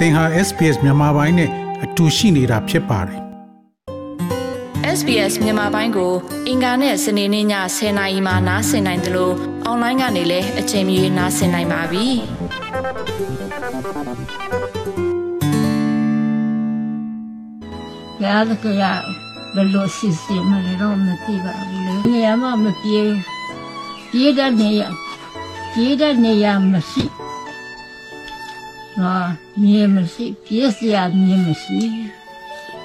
သင်ဟာ SPS မြန်မာပိုင်းနဲ့အတူရှိနေတာဖြစ်ပါတယ် SBS မြန်မာပိုင်းကို အင်ကာနဲ့စနေနေ့ည10:00နာရီမှနားဆင်နိုင်တယ်လို့အွန်လိုင်းကနေလည်းအချိန်မီနားဆင်နိုင်ပါပြီ။ဘုရားသခင်ကဘယ်လိုစီစဉ်မလဲတော့မသိပါဘူးလေနေရာမှမပြေပြေးတဲ့နေရာပြေးတဲ့နေရာမရှိ ဟာမြေမရှိပြေးစရာမြေမရှိ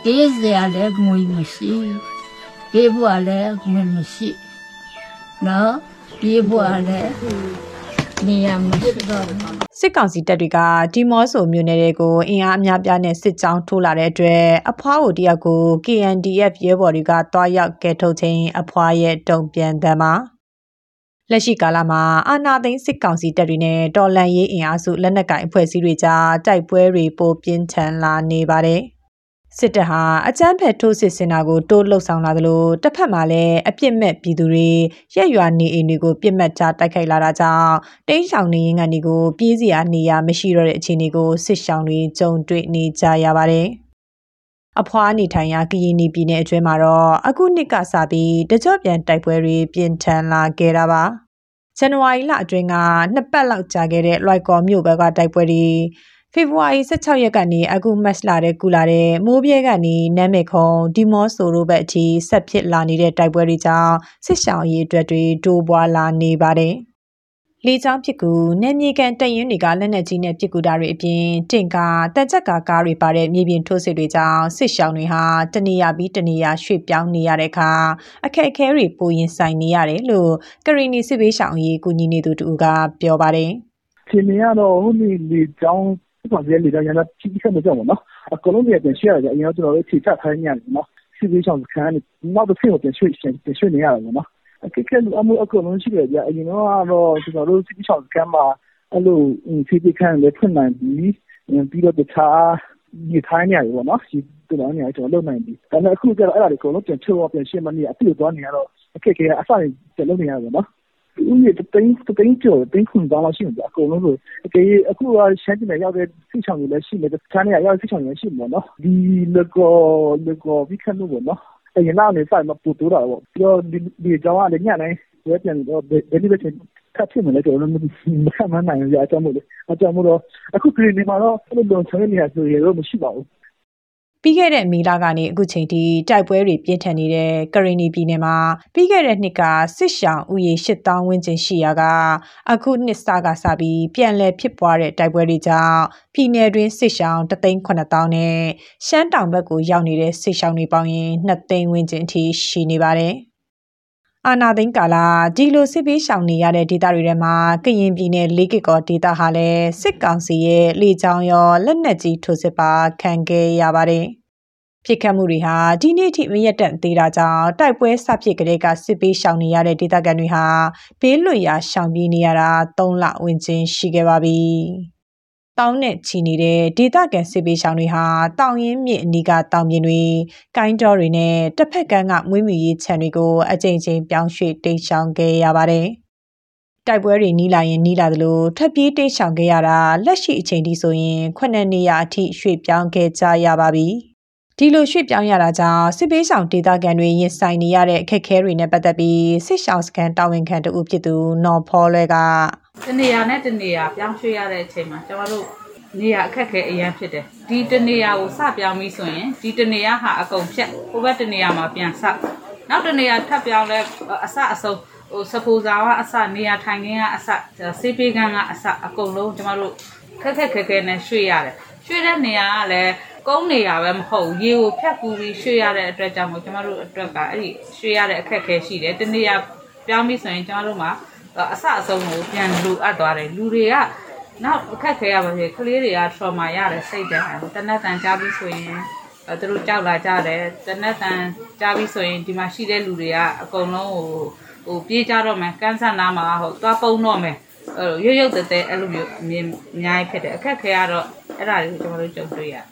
ပြေးစရာလည်းငွေမရှိပြေးဖို့လည်းငွေမရှိနော်ပြေးဖို့လည်းနေရာမရှိတော့ဘူးစစ်ကောင်စီတပ်တွေကဒီမော့ဆိုမြို့နယ်တွေကိုအင်အားအများပြားနဲ့စစ်ကြောင်းထိုးလာတဲ့အတွက်အဖွားကိုတယောက်ကို KNDF ရဲဘော်တွေကတွားရောက်ကဲထုတ်ခြင်းအဖွားရဲ့တုံ့ပြန်သံမှာ လက်ရှိကာလမှာအာနာသိန်းစစ်ကောင်စီတပ်တွေနဲ့တော်လန်ရေးအင်အားစုလက်နက်ကိုင်အဖွဲ့အစည်းတွေကြားတိုက်ပွဲတွေပိုပြင်းထန်လာနေပါတယ်စစ်တပ်ဟာအကြမ်းဖက်ထိုးစစ်ဆင်တာကိုတိုးလှုပ်ဆောင်လာသလိုတစ်ဖက်မှာလည်းအပြစ်မဲ့ပြည်သူတွေရက်ရွာနေအိမ်တွေကိုပြစ်မှတ်ချတိုက်ခိုက်လာတာကြောင့်တိန့်ဆောင်နေရင်ကနေကိုပြေးစရာနေရာမရှိတော့တဲ့အခြေအနေကိုစစ်ရှောင်းတွေကြုံတွေ့နေကြရပါတယ်။ အဖွားနေထိုင်ရာကရင်နီပြည်နယ်အတွင်းမှာတော့အခုနှစ်ကစပြီးတကြော့ပြန်တိုက်ပွဲတွေပြင်းထန်လာခဲ့တာပါ။ဇန်နဝါရီလအတွင်းကနှစ်ပတ်လောက်ကြာခဲ့တဲ့လွိုက်ကော်မြို့ဘက်ကတိုက်ပွဲတွေဖေဖော်ဝါရီ16ရက်ကနေအခုမတ်လတဲ့ကူလာတဲ့မိုးပြဲကနေနမ်းမေခုံဒီမော့ဆိုတို့ဘက်အထိဆက်ဖြစ်လာနေတဲ့တိုက်ပွဲတွေကြောင့်စစ်ရှောင်းရေးအတွက်တွေတိုးပွားလာနေပါတယ်။ လေကြောင်းပစ်ကူနယ်မြေကန်တပ်ရင်းတွေကလက်နက်ကြီးနဲ့ပစ်ကူတာတွေအပြင်တင့်ကားတန်ချက်ကာကားတွေပါတဲ့မြေပြင်ထိုးစစ်တွေကြောင့်စစ်ရှောင်းတွေဟာတနေရာပြီးတနေရာရွှေ့ပြောင်းနေရတဲ့အခါအခက်အခဲတွေပိုရင်ဆိုင်နေရတယ်လို့ကရီနီစစ်ဘေးရှောင်းရေးကူညီနေသူတူကပြောပါတယ်။ရှင်နေရတော့ဟိုဒီလေကြောင်းပေါ့လေလေကြောင်းရတာကြီးခက်မကြောက်ဘူးနော်အကလုံးတွေပြန်ရှေ့ရတယ်အရင်ကကျွန်တော်တို့ခြေချခိုင်းနေရတယ်နော်စီပြီးဆောင်ခံနေနောက်တစ်ဆင့်ကိုပြန်ရွှေ့ပြန်ရွှေ့နေရတယ်ပေါ့နော် အခက်ခဲအမှု အကလုံးရှိတယ်ကြာအရင်ကတော့ ကျွန်တော်တို့စီပြီးဆောင်ခံမှာ အဲ့လိုစီပြီးခံလည်း ဖွင့်နိုင်ပြီးပြီးတော့ တခြားဒီထိုင်းနေရတယ်ပေါ့နော်ဒီတော်နေရကျွန်တော်လုပ်နိုင်ပြီ ဒါပေမဲ့ အခုကျတော့ အဲ့ဒါတွေ အကုန်လုံး ပြန်ချုပ်ပြန်ရှင်းမနေအပြည့်သွားနေရတော့ အခက်ခဲအစတွေပြန်လုပ်နေရတယ်ပေါ့နော်ဦးရေတိုင်းတိုင်းကျော်တိုင်းခွန်တောင်းလို့ရှိရင်အကုန်လုံးဆို အကေအခုက ရှမ်းပြည်နယ်ရောက်တဲ့စိချောင်တွေလည်း ရှိတယ် တခြားနေရာရောက်စိချောင်တွေရှိမှာနော် ဒီလကောလကောဝိခန့်လို့ပေါ့နော် အရင်နောက်နေစိုက်မပူတူတာပေါ့ပြီးတော့ဒီဒီကြောင်းကလည်းညနေဝဲပြန်တော့ဘယ်ဒီဘက်ချင်းခတ်ဖြစ်မလဲကျွန်တော်တို့မခံမနိုင်ရအကြောင်းမို့လေအကြောင်းမို့တော့အခုပြည်နေမှာတော့အဲ့လိုလုံချင်နေရဆိုရတော့မရှိပါဘူး ပြီးခဲ့တဲ့မီလာကနေအခုချိန်ထိတိုက်ပွဲတွေပြင်းထန်နေတဲ့ကရင်နီပြည်နယ်မှာပြီးခဲ့တဲ့နှစ်ကစစ်ရှောင်းဥယေ8000ဝန်းကျင်ရှိရာကအခုနှစ်စကစပြီးပြန်လည်ဖြစ်ပွားတဲ့တိုက်ပွဲတွေကြောင့်ပြည်နယ်တွင်းစစ်ရှောင်း3,900နဲ့ရှမ်းတောင်ဘက်ကိုရောက်နေတဲ့စစ်ရှောင်းတွေပေါင်းရင်2သိန်းဝန်းကျင်အထိရှိနေပါတယ် အာနာသိန်းကာလာဒီလိုစစ်ပေးရှောင်နေရတဲ့ဒေသတွေထဲမှာကရင်ပြည်နယ်လေးကကောဒေသဟာလည်းစစ်ကောင်စီရဲ့လေကြောင်းရောလက်နက်ကြီးထိုးစစ်ပါခံခဲ့ရပါတယ်။ဖြစ်ခတ်မှုတွေဟာဒီနေ့ထိမရက်တန့်သေးတာကြောင့်တိုက်ပွဲဆဖြစ်ကလေးကစစ်ပေးရှောင်နေရတဲ့ဒေသခံတွေဟာဘေးလွတ်ရာရှောင်ပြေးနေရတာ3လဝန်းကျင်ရှိခဲ့ပါပြီ။ တောင်းနဲ့ချီနေတဲ့ဒေသခံစစ်ပေးရှောင်တွေဟာတောင်ရင်မြစ်အနီးကတောင်ပြင်တွေကိုင်းတော်တွေနဲ့တစ်ဖက်ကမ်းကမွေးမြူရေးခြံတွေကိုအကြိမ်ကြိမ်ပြောင်းရွှေ့တိတ်ရှောင်ခဲ့ရပါတယ်။တိုက်ပွဲတွေနီးလာရင်နီးလာသလိုထပ်ပြေးတိတ်ရှောင်ခဲ့ရတာလက်ရှိအချိန်ထိဆိုရင်ခုနှစ်နေရာအထိရွှေ့ပြောင်းခဲ့ကြရပါပြီ။ဒီလိုရွှေ့ပြောင်းရတာကြောင့်စစ်ပေးဆောင်ဒေသခံတွေရင်ဆိုင်နေရတဲ့အခက်အခဲတွေနဲ့ပတ်သက်ပြီးစစ်ရှောင်းစကန်တာဝန်ခံတဦးဖြစ်သူနော်ဖောလွဲက တနေရာနဲ့တနေရာပြောင်းရွှေ့ရတဲ့အချိန်မှာကျွန်တော်တို့နေရာအခက်ခဲအရင်ဖြစ်တယ်ဒီတနေရာကိုစပြောင်းပြီးဆိုရင်ဒီတနေရာဟာအကုန်ဖြတ်ဟိုဘက်တနေရာမှာပြန်စနောက်တနေရာထပ်ပြောင်းလဲအစအဆုံးဟိုစပူဇာကအစနေရာထိုင်ခင်းကအစစေးပေးကန်းကအစအကုန်လုံးကျွန်တော်တို့ခက်ခက်ခဲခဲနဲ့ရွှေ့ရတယ်ရွှေ့တဲ့နေရာကလည်းကုန်းနေရပဲမဟုတ်ရေကိုဖြတ်ကူပြီးရွှေ့ရတဲ့အတွက်ကြောင့်မို့ကျွန်တော်တို့အတွက်ကအဲ့ဒီရွှေ့ရတဲ့အခက်ခဲရှိတယ်တနေရာပြောင်းပြီးဆိုရင်ကျွန်တော်တို့မှာ အစအဆုံးကိုပြန်လူအပ်သွားတယ်လူတွေကနောက်အခက်ခဲရပါစေကလေးတွေက trauma ရတယ်စိတ်တယ်တနက်တန်ကြားပြီးဆိုရင်အဲသူတို့ကြောက်လာကြတယ်တနက်တန်ကြားပြီးဆိုရင်ဒီမှာရှိတဲ့လူတွေကအကုန်လုံးဟိုဟိုပြေးကြတော့မယ်ကန်းဆန်နာမှာဟိုသွားပုံတော့မယ်အဲရုပ်ရုပ်တဲတဲအဲ့လိုမျိုးအမြင်အများကြီးဖြစ်တယ်အခက်ခဲရတော့အဲ့ဒါတွေကိုကျွန်တော်တို့ကြုံတွေ့ရတယ်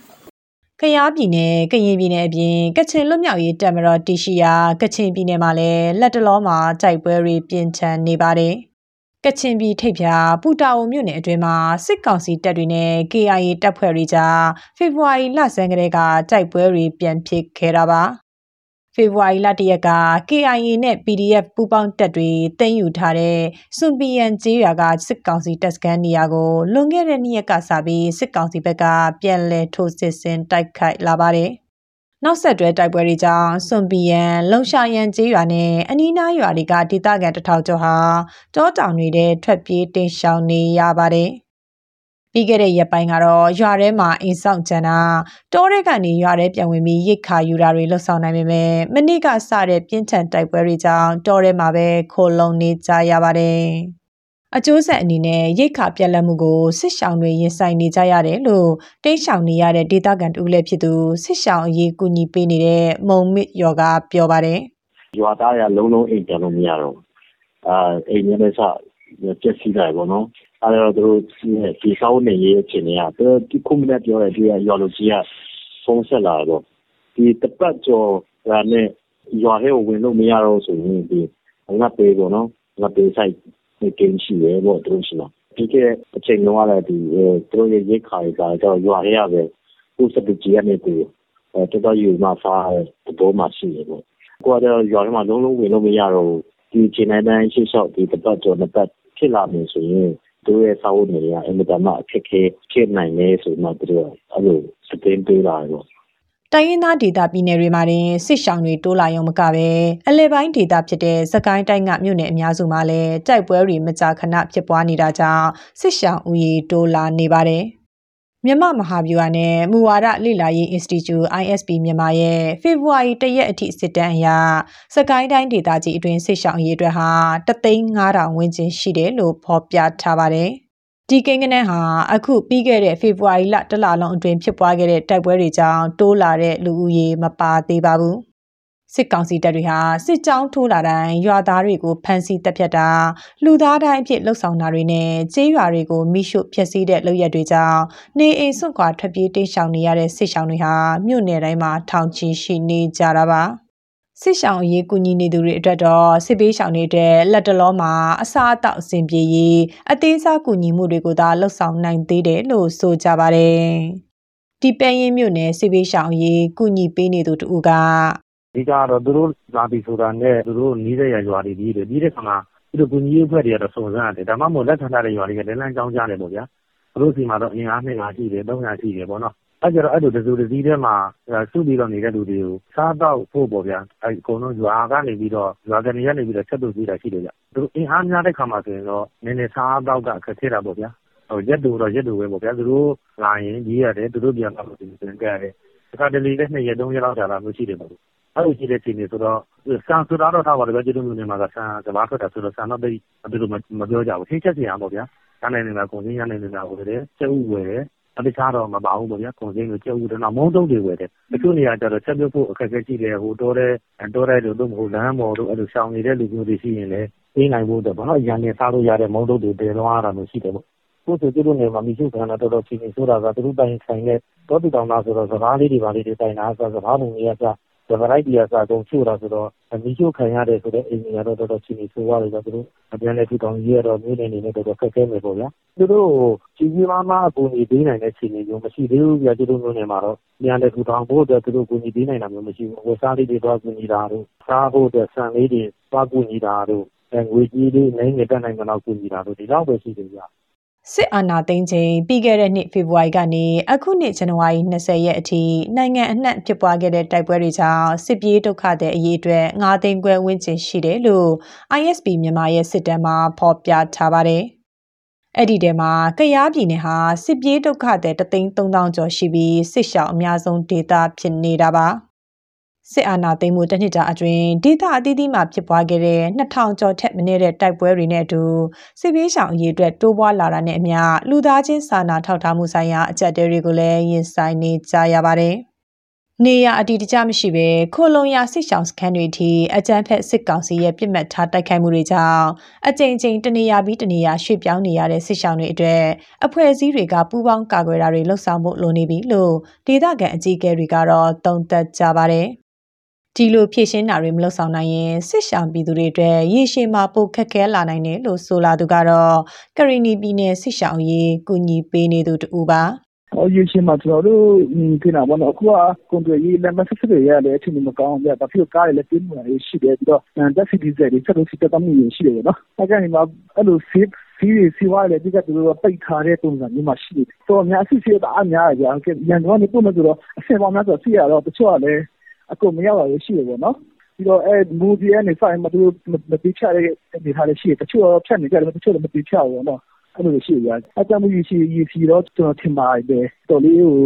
ကယားပြည်နယ်ကရင်ပြည်နယ်အပြင် ကချင်လွတ်မြောက်ရေးတပ်မတော်တရှိရာ ကချင်ပြည်နယ်မှာလည်းလက်တလောမှာ တိုက်ပွဲတွေ ပြင်းထန်နေပါတယ် ကချင်ပြည်ထိပ်ဖြာပူတာအိုမြို့နယ်အတွင်းမှာ စစ်ကောင်စီတပ်တွေနဲ့ KIA တပ်ဖွဲ့တွေကြား ဖေဖော်ဝါရီလဆန်းကလေးက တိုက်ပွဲတွေ ပြန်ဖြစ်ခဲ့တာပါ ဖေဖော်ဝါရီလတရက်က KIA နဲ့ PDF ပူးပေါင်းတပ်တွေတင်ယူထားတဲ့စွန်ပီယန်ကျေးရွာက စစ်ကောင်စီတပ်စခန်းနေရာကို လွန်ခဲ့တဲ့နှစ်ရက်ကစပြီး စစ်ကောင်စီဘက်က ပြန်လည်ထိုးစစ်ဆင်တိုက်ခိုက်လာပါတယ်။နောက်ဆက်တွဲတိုက်ပွဲတွေကြောင့်စွန်ပီယန်လုံရှာယန်ကျေးရွာနဲ့အနီးနားရွာတွေကဒေသခံတထောင်ကျော်ဟာတောတောင်တွေထဲထွက်ပြေးတိမ်းရှောင်နေရပါတယ်။ ပြီးခဲ့တဲ့ရက်ပိုင်းကတော့ရွာထဲမှာအိမ်ဆောင်ကြံတာတောထဲကနေရွာထဲပြန်ဝင်ပြီးရိတ်ခါယူတာတွေလှုပ်ဆောင်နိုင်ပေမဲ့မနစ်ကစတဲ့ပြင်းထန်တိုက်ပွဲတွေကြောင့်တောထဲမှာပဲခိုလုံနေကြရပါတယ်။အကျိုးဆက်အနေနဲ့ရိတ်ခါပြက်လက်မှုကိုစစ်ရှောင်တွေရင်ဆိုင်နေကြရတယ်လို့တိတ်ရှောင်နေရတဲ့ဒေသခံတူလည်းဖြစ်သူစစ်ရှောင်အရေးကူညီပေးနေတဲ့မုံမစ်ယောကပြောပါတယ်ရွာသားရလုံးလုံးအိမ်ပြန်လို့မရတော့ဘူးအာအိမ်လည်းစပြက်စီးတယ်ပေါ့နော် အဲတော့ သူတို့ဒီစောင်းနေရေး အခြေအနေကသူဒီခုမနဲ့ပြောတဲ့ဒီရွာလူကြီးက ဖုန်းဆက်လာတော့ဒီတပတ်ကျော်ကနဲ့ ရွာထဲကို ဝင်လို့မရတော့ဆိုရင် ဒီငါပေးပေါ့နော်ငါပေးဆိုင်ဒီကင်းရှိရဲပေါ့ သူတို့ရှိမှာဒီကအချိန်လုံးကလည်းဒီသူတို့ရဲ့ ရိတ်ခါရကတော့ ရွာထဲရပဲ ကိုစပကြီးရနေတူအဲတော်တော်ယူမှဖားတဲ့ဘောမှရှိရပေါ့ကိုကတော့ရွာထဲမှာ လုံးလုံးဝင်လို့ မရတော့ဒီချိန်တိုင်း ရှေ့လျှောက် ဒီတပတ်ကျော် နှစ်ပတ် ဖြစ်လာမယ်ဆိုရင် တို့ရဲ့စာအုပ်တွေကအင်မတန်မှအခက်ခဲဖြစ်နိုင်နေဆိုမှတို့အဲ့လိုစတင်ပေးလာတော့တိုင်းရင်းသားဒေသပြည်နယ်တွေမှာတင်စစ်ရှောင်တွေတိုးလာရုံမကပဲအလဲပိုင်းဒေသဖြစ်တဲ့စကိုင်းတိုင်းကမြို့နယ်အများစုမှာလည်းတိုက်ပွဲတွေမကြာခဏဖြစ်ပွားနေတာကြောင့်စစ်ရှောင်ဦးရေတိုးလာနေပါတယ်။ မြမမဟာဗျူဟာနဲ့မူဝါဒလေ့လာရေး Institute ISP မြန်မာရဲ့ဖေဖော်ဝါရီတရက်အထိစစ်တမ်းအရစကိုင်းတိုင်းဒေသကြီးအတွင်းစစ်ရှောင်အရေးအတွက်ဟာ3,500ဝန်းကျင်ရှိတယ်လို့ဖော်ပြထားပါတယ်။ဒီကိန်းဂဏန်းဟာအခုပြီးခဲ့တဲ့ဖေဖော်ဝါရီလတလလုံးအတွင်းဖြစ်ပွားခဲ့တဲ့တိုက်ပွဲတွေကြောင့်တိုးလာတဲ့လူဦးရေမပါသေးပါဘူး။ စစ်ကောင်စီတပ်တွေဟာစစ်ကြောင်းထိုးလာတိုင်းရွာသားတွေကိုဖမ်းဆီးတပ်ဖြတ်တာလူသားတိုင်းအဖြစ်လှုပ်ဆောင်တာတွေနဲ့ကျေးရွာတွေကိုမိရှုဖျက်ဆီးတဲ့လုပ်ရက်တွေကြောင့်နေအိမ်စွန့်ခွာထွက်ပြေးတိမ်းရှောင်နေရတဲ့စစ်ရှောင်တွေဟာမြို့နယ်တိုင်းမှာထောင်ချီရှိနေကြတာပါ။စစ်ရှောင်အရေးကူညီနေသူတွေအတွက်တော့စစ်ပေးရှောင်တွေအတွက်လက်တလောမှာအစားအသောက်အဆင်ပြေရေးအသေးစားကူညီမှုတွေကိုသာလှုပ်ဆောင်နိုင်သေးတယ်လို့ဆိုကြပါတယ်။ဒီပန်းရင်မြို့နယ်စစ်ပေးရှောင်အရေးကူညီပေးနေသူတူက အဓိကတော့ သူတို့လာပြီဆိုတာနဲ့ သူတို့နီးတဲ့ရွာတွေပြီးတယ် ပြီးတဲ့ခါမှာသူတို့ကူညီရေးအဖွဲ့တွေကတော့ စုံစမ်းရတယ် ဒါမှမဟုတ် လက်ခံထားတဲ့ရွာတွေကလည်းလမ်းကြောင်းကြားတယ်ပေါ့ဗျာ သူတို့စီမှာတော့ အင်အား200ရှိတယ်300ရှိတယ်ပေါ့နော် အဲကြတော့ အဲ့လို တစုတစည်းထဲမှာ စုပြီးတော့နေတဲ့လူတွေကို စားတော့ဖို့ပေါ့ဗျာအဲအကုန်လုံး ရွာကနေပြီးတော့ ရွာကနေရနေပြီးတော့ ချက်တို့ပြီးတာရှိတယ်ဗျ သူတို့အင်အားများတဲ့ခါမှာဆိုရင်တော့ နည်းနည်းစားတော့ကအခက်ခဲတာပေါ့ဗျာဟိုရက်တူတော့ ရက်တူပဲပေါ့ဗျာ သူတို့လာရင်ကြီးရတယ် သူတို့ပြန်လာလို့ဒီပြန်ကြရတယ် တခါတလေလည်း2ရက်3ရက်လောက် ကြာလာလို့ရှိတယ်ပေါ့ အဲ့လိုရှိတဲ့ချိန်တွေဆိုတော့ ဆန်ဆိုတာတော့ ထားပါတယ်ပဲကျေးဇူးမျိုးနေမှာက ဆန်စဘာထွက်တာဆိုတော့ ဆန်တော့တိတ်ဘယ်လိုမပြောကြဘူးထိချက်စီရအောင်ပေါ့ဗျာဆန်နိုင်နေတာကုန်စင်းရနိုင်နေတာကိုလည်းကျုပ်ဝယ်တယ်အတခြားတော့ မပါဘူးပေါ့ဗျာ ကုန်စင်းကိုကျုပ်ဦးတယ်နောက် မုံတုံးတွေ ဝယ်တယ် တချို့နေရာကျတော့ ချက်ပြုတ်ဖို့ အခက်အခဲရှိတယ်ဟိုတိုးတဲ့တိုးတဲ့တို့မဟုတ် လမ်းပေါ်တို့ အဲ့လိုရှောင်နေတဲ့ လူမျိုးတွေရှိရင်လည်း ပေးနိုင်ဖို့တော့ဘာလို့ရန်နေစားလို့ရတဲ့ မုံတုံးတွေတည်သွားတာမျိုး ရှိတယ်ပေါ့ကိုယ်ဆို သူတို့နေမှာမိရှုခံတာ တော်တော်ချင်းချင်းဆိုတာက သူတို့တိုင်ဆိုင်တဲ့ တောတူတောင်သားဆိုတော့စကားလေးတွေပါလေးတွေ တိုင်တာဆိုစကားပုံကြီးကစ ဗရိုက်ဒီယာစာကုန်ချို့တာဆိုတော့မိချိုခံရတယ်ဆိုတဲ့ အိမ်ကြီးကတော့ တော်တော်ချင်းချင်းဆိုရတယ်ဆိုတော့သူတို့အပြန်လဲထူထောင်ကြီးရတော့ မြို့နေနေနဲ့ တော်တော်ခက်ခဲမယ်ပေါ့ဗျာ သူတို့ကြီးကြီးမားမား အကူအညီပေးနိုင်တဲ့ခြေနေမျိုး မရှိသေးဘူးဗျာသူတို့မျိုးနေမှာတော့ ပြန်လဲထူထောင်ဖို့အတွက် သူတို့ ကူညီပေးနိုင်တာမျိုး မရှိဘူးဝစားလေးတွေတော့ကူညီတာတို့ စားဖို့အတွက် ဆန်လေးတွေ သွားကူညီတာတို့ ငွေကြီးလေးနိုင်ငယ်တက်နိုင်မလောက် ကူညီတာတို့ ဒီလောက်ပဲရှိတယ်ဗျာ စစ်အာဏာသိမ်းချိန်ပြီးခဲ့တဲ့နှစ်ဖေဖော်ဝါရီကနေအခုနှစ်ဇန်နဝါရီ20ရက်အထိနိုင်ငံအနှံ့ဖြစ်ပွားခဲ့တဲ့တိုက်ပွဲတွေကြောင့်စစ်ပြေးဒုက္ခတဲ့အရေးအတွက်9သိန်းခွဲဝန်းကျင်ရှိတယ်လို့ ISP မြန်မာရဲ့စစ်တမ်းမှာဖော်ပြထားပါတယ်။အဲ့ဒီထဲမှာကရားပြည်နယ်ဟာစစ်ပြေးဒုက္ခတဲ့33000ကျော်ရှိပြီးစစ်ရှောင်အများဆုံးဒေသဖြစ်နေတာပါ။ စစ်အာဏာသိမ်းမှုတစ်နှစ်တာအတွင်းဒေသအသီးသီးမှာဖြစ်ပွားခဲ့တဲ့2000ကျော်ထက်မနည်းတဲ့တိုက်ပွဲတွေနဲ့အတူစစ်ပေးရှောင်အရေးအတွက်တိုးပွားလာတာနဲ့အမျှလူသားချင်းစာနာထောက်ထားမှုဆိုင်ရာအကြက်တဲတွေကိုလည်းရင်ဆိုင်နေကြရပါတယ်။နေရအတီတကြမရှိပဲခိုလုံရစစ်ရှောင်းစခန်းတွေအထိအကြမ်းဖက်စစ်ကောင်စီရဲ့ပြစ်မှတ်ထားတိုက်ခိုက်မှုတွေကြောင့်အကြိမ်ကြိမ်တနေရာပြီးတနေရာရွှေ့ပြောင်းနေရတဲ့စစ်ရှောင်းတွေအတွက်အဖွဲ့အစည်းတွေကပူးပေါင်းကာကွယ်တာတွေလှုပ်ဆောင်ဖို့လိုနေပြီလို့ဒေသခံအကြီးအကဲတွေကတော့သုံးသပ်ကြပါတယ်။ ဒီလိုဖြည့်ရှင်းတာတွေမလုပ်ဆောင်နိုင်ရင်စစ်ရှောင်ပြည်သူတွေအတွက်ရေရှည်မှာပိုခက်ခဲလာနိုင်တယ်လို့ဆိုလာသူကတော့ကရီနီပြည်နယ်စစ်ရှောင်ရေးကူညီပေးနေသူတူပါဟောရေရှင်းမှာကျွန်တော်တို့ဒီနာဘောနော်အခုကကွန်ပျူတာရေးလက်မဆက်စစ်တွေရတယ်အချိန်မကောင်းဘူး။ဘာဖြစ်လို့ကားတွေလည်းပြင်းနေတာရှိတယ်ပြီးတော့တက်စီဒီဇယ်တွေဆက်လို့စီတက်တမှုရရှိတယ်နော်။အဲကနေမှအဲ့လို safe စီးရီစီဝါလေဒီကတူပိတ်ထားတဲ့ပုံစံမျိုးမှရှိတယ်။တော့အများအစီအစီအများကြီးကြာ။ရန်ကုန်ကနေပုံမှန်ဆိုတော့အဆင်ပေါင်းများဆိုစီရတော့တချို့ကလည်း အကုန်မရောက်ရရှိတယ်ပေါ့နော်။ပြီးတော့အဲမူဒီအနေဆိုင်မှာသူမတိချတဲ့အနေထားလေးရှိတယ်။တချို့ဖြတ်နေကြတယ်တချို့လည်းမတိချဘူးနော်။အဲ့လိုရှိရ။အတမှုရှိရစီတော့ကျွန်တော်ထင်ပါတယ်တော်လေးဟို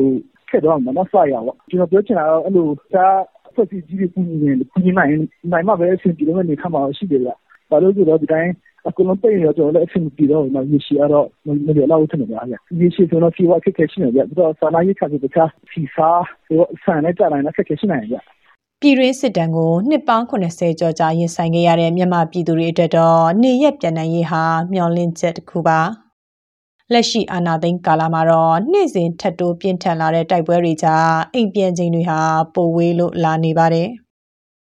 ခက်တော့မှမဆရပါကျွန်တော်ပြောချင်တာတော့အဲ့လိုဒါဆက်စီကြီးကူညီနေကူညီနိုင်နိုင်မှပဲအဆင်ပြေလို့နေခါမှာရှိတယ်လားဘာလို့ဆိုတော့ဒီတိုင်း အခုလုံးပိတ်ရတော့လည်းအဆင်ပြေတော့မှရရှိရတော့မရတော့ထင်တယ်ဗျာရရှိဆိုတော့ဖြေဝခက်ခဲရှိနေကြပြီးတော့စာနာရေးချက်ကတခြားစီစာဟိုဆန်နဲ့ကြာတိုင်းလည်းခက်ခဲရှိနေကြပြည်တွင်းစစ်တမ်းကိုနှစ်ပေါင်း80ကျော်ကြာရင်ဆိုင်ခဲ့ရတဲ့မြန်မာပြည်သူတွေအတွက်တော့နေရက်ပြန်နိုင်ရေးဟာမျှော်လင့်ချက်တစ်ခုပါလက်ရှိအာဏာသိမ်းကာလမှာတော့နေ့စဉ်ထပ်တိုးပြင်းထန်လာတဲ့တိုက်ပွဲတွေကြားအိမ်ပြန်ချိန်တွေဟာပိုဝေးလို့လာနေပါတယ်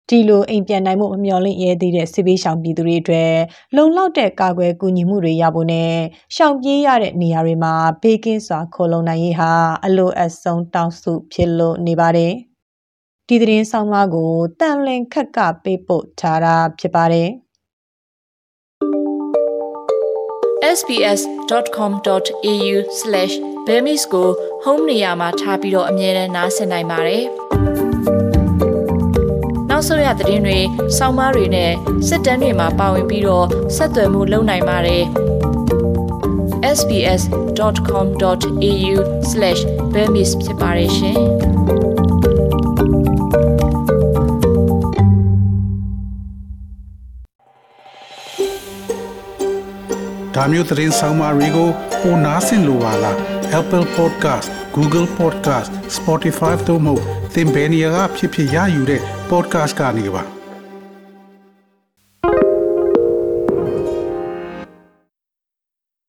ဒီလိုအိမ်ပြန်နိုင်မှုမမျှော်လင့်ရဲသေးတဲ့စစ်ပေးရှောင်ပြည်သူတွေအတွက်လုံလောက်တဲ့ကာကွယ်ကူညီမှုတွေရဖို့နဲ့ရှောင်ပြေးရတဲ့နေရာတွေမှာဘေးကင်းစွာခိုလုံနိုင်ရေးဟာအလိုအပ်ဆုံးတောင်းဆိုဖြစ်လို့နေပါတယ်ဒီသတင်းဆောင်မကိုတန်လင်ခက်ကပေးပို့ထားတာဖြစ်ပါတယ် sbs.com.au/bemis ကို home နေရာမှာထားပြီးတော့အမြဲတမ်းနှာစင်နိုင်ပါတယ်။ နောက်ဆုံးရသတင်းတွေ၊ဆောင်းပါးတွေနဲ့စစ်တမ်းတွေမှာပါဝင်ပြီးတော့ဆက်သွယ်မှုလုပ်နိုင်ပါတယ်။ sbs.com.au/bemis ဖြစ်ပါတယ်ရှင်။ဒါမျိုးသတင်းဆောင်မတွေကိုပိုနားဆင်လိုပါလား Apple Podcast Google Podcast Spotify တို့မှာသင်ပင်ရာဖြစ်ဖြစ်ရယူတဲ့ podcast Karnika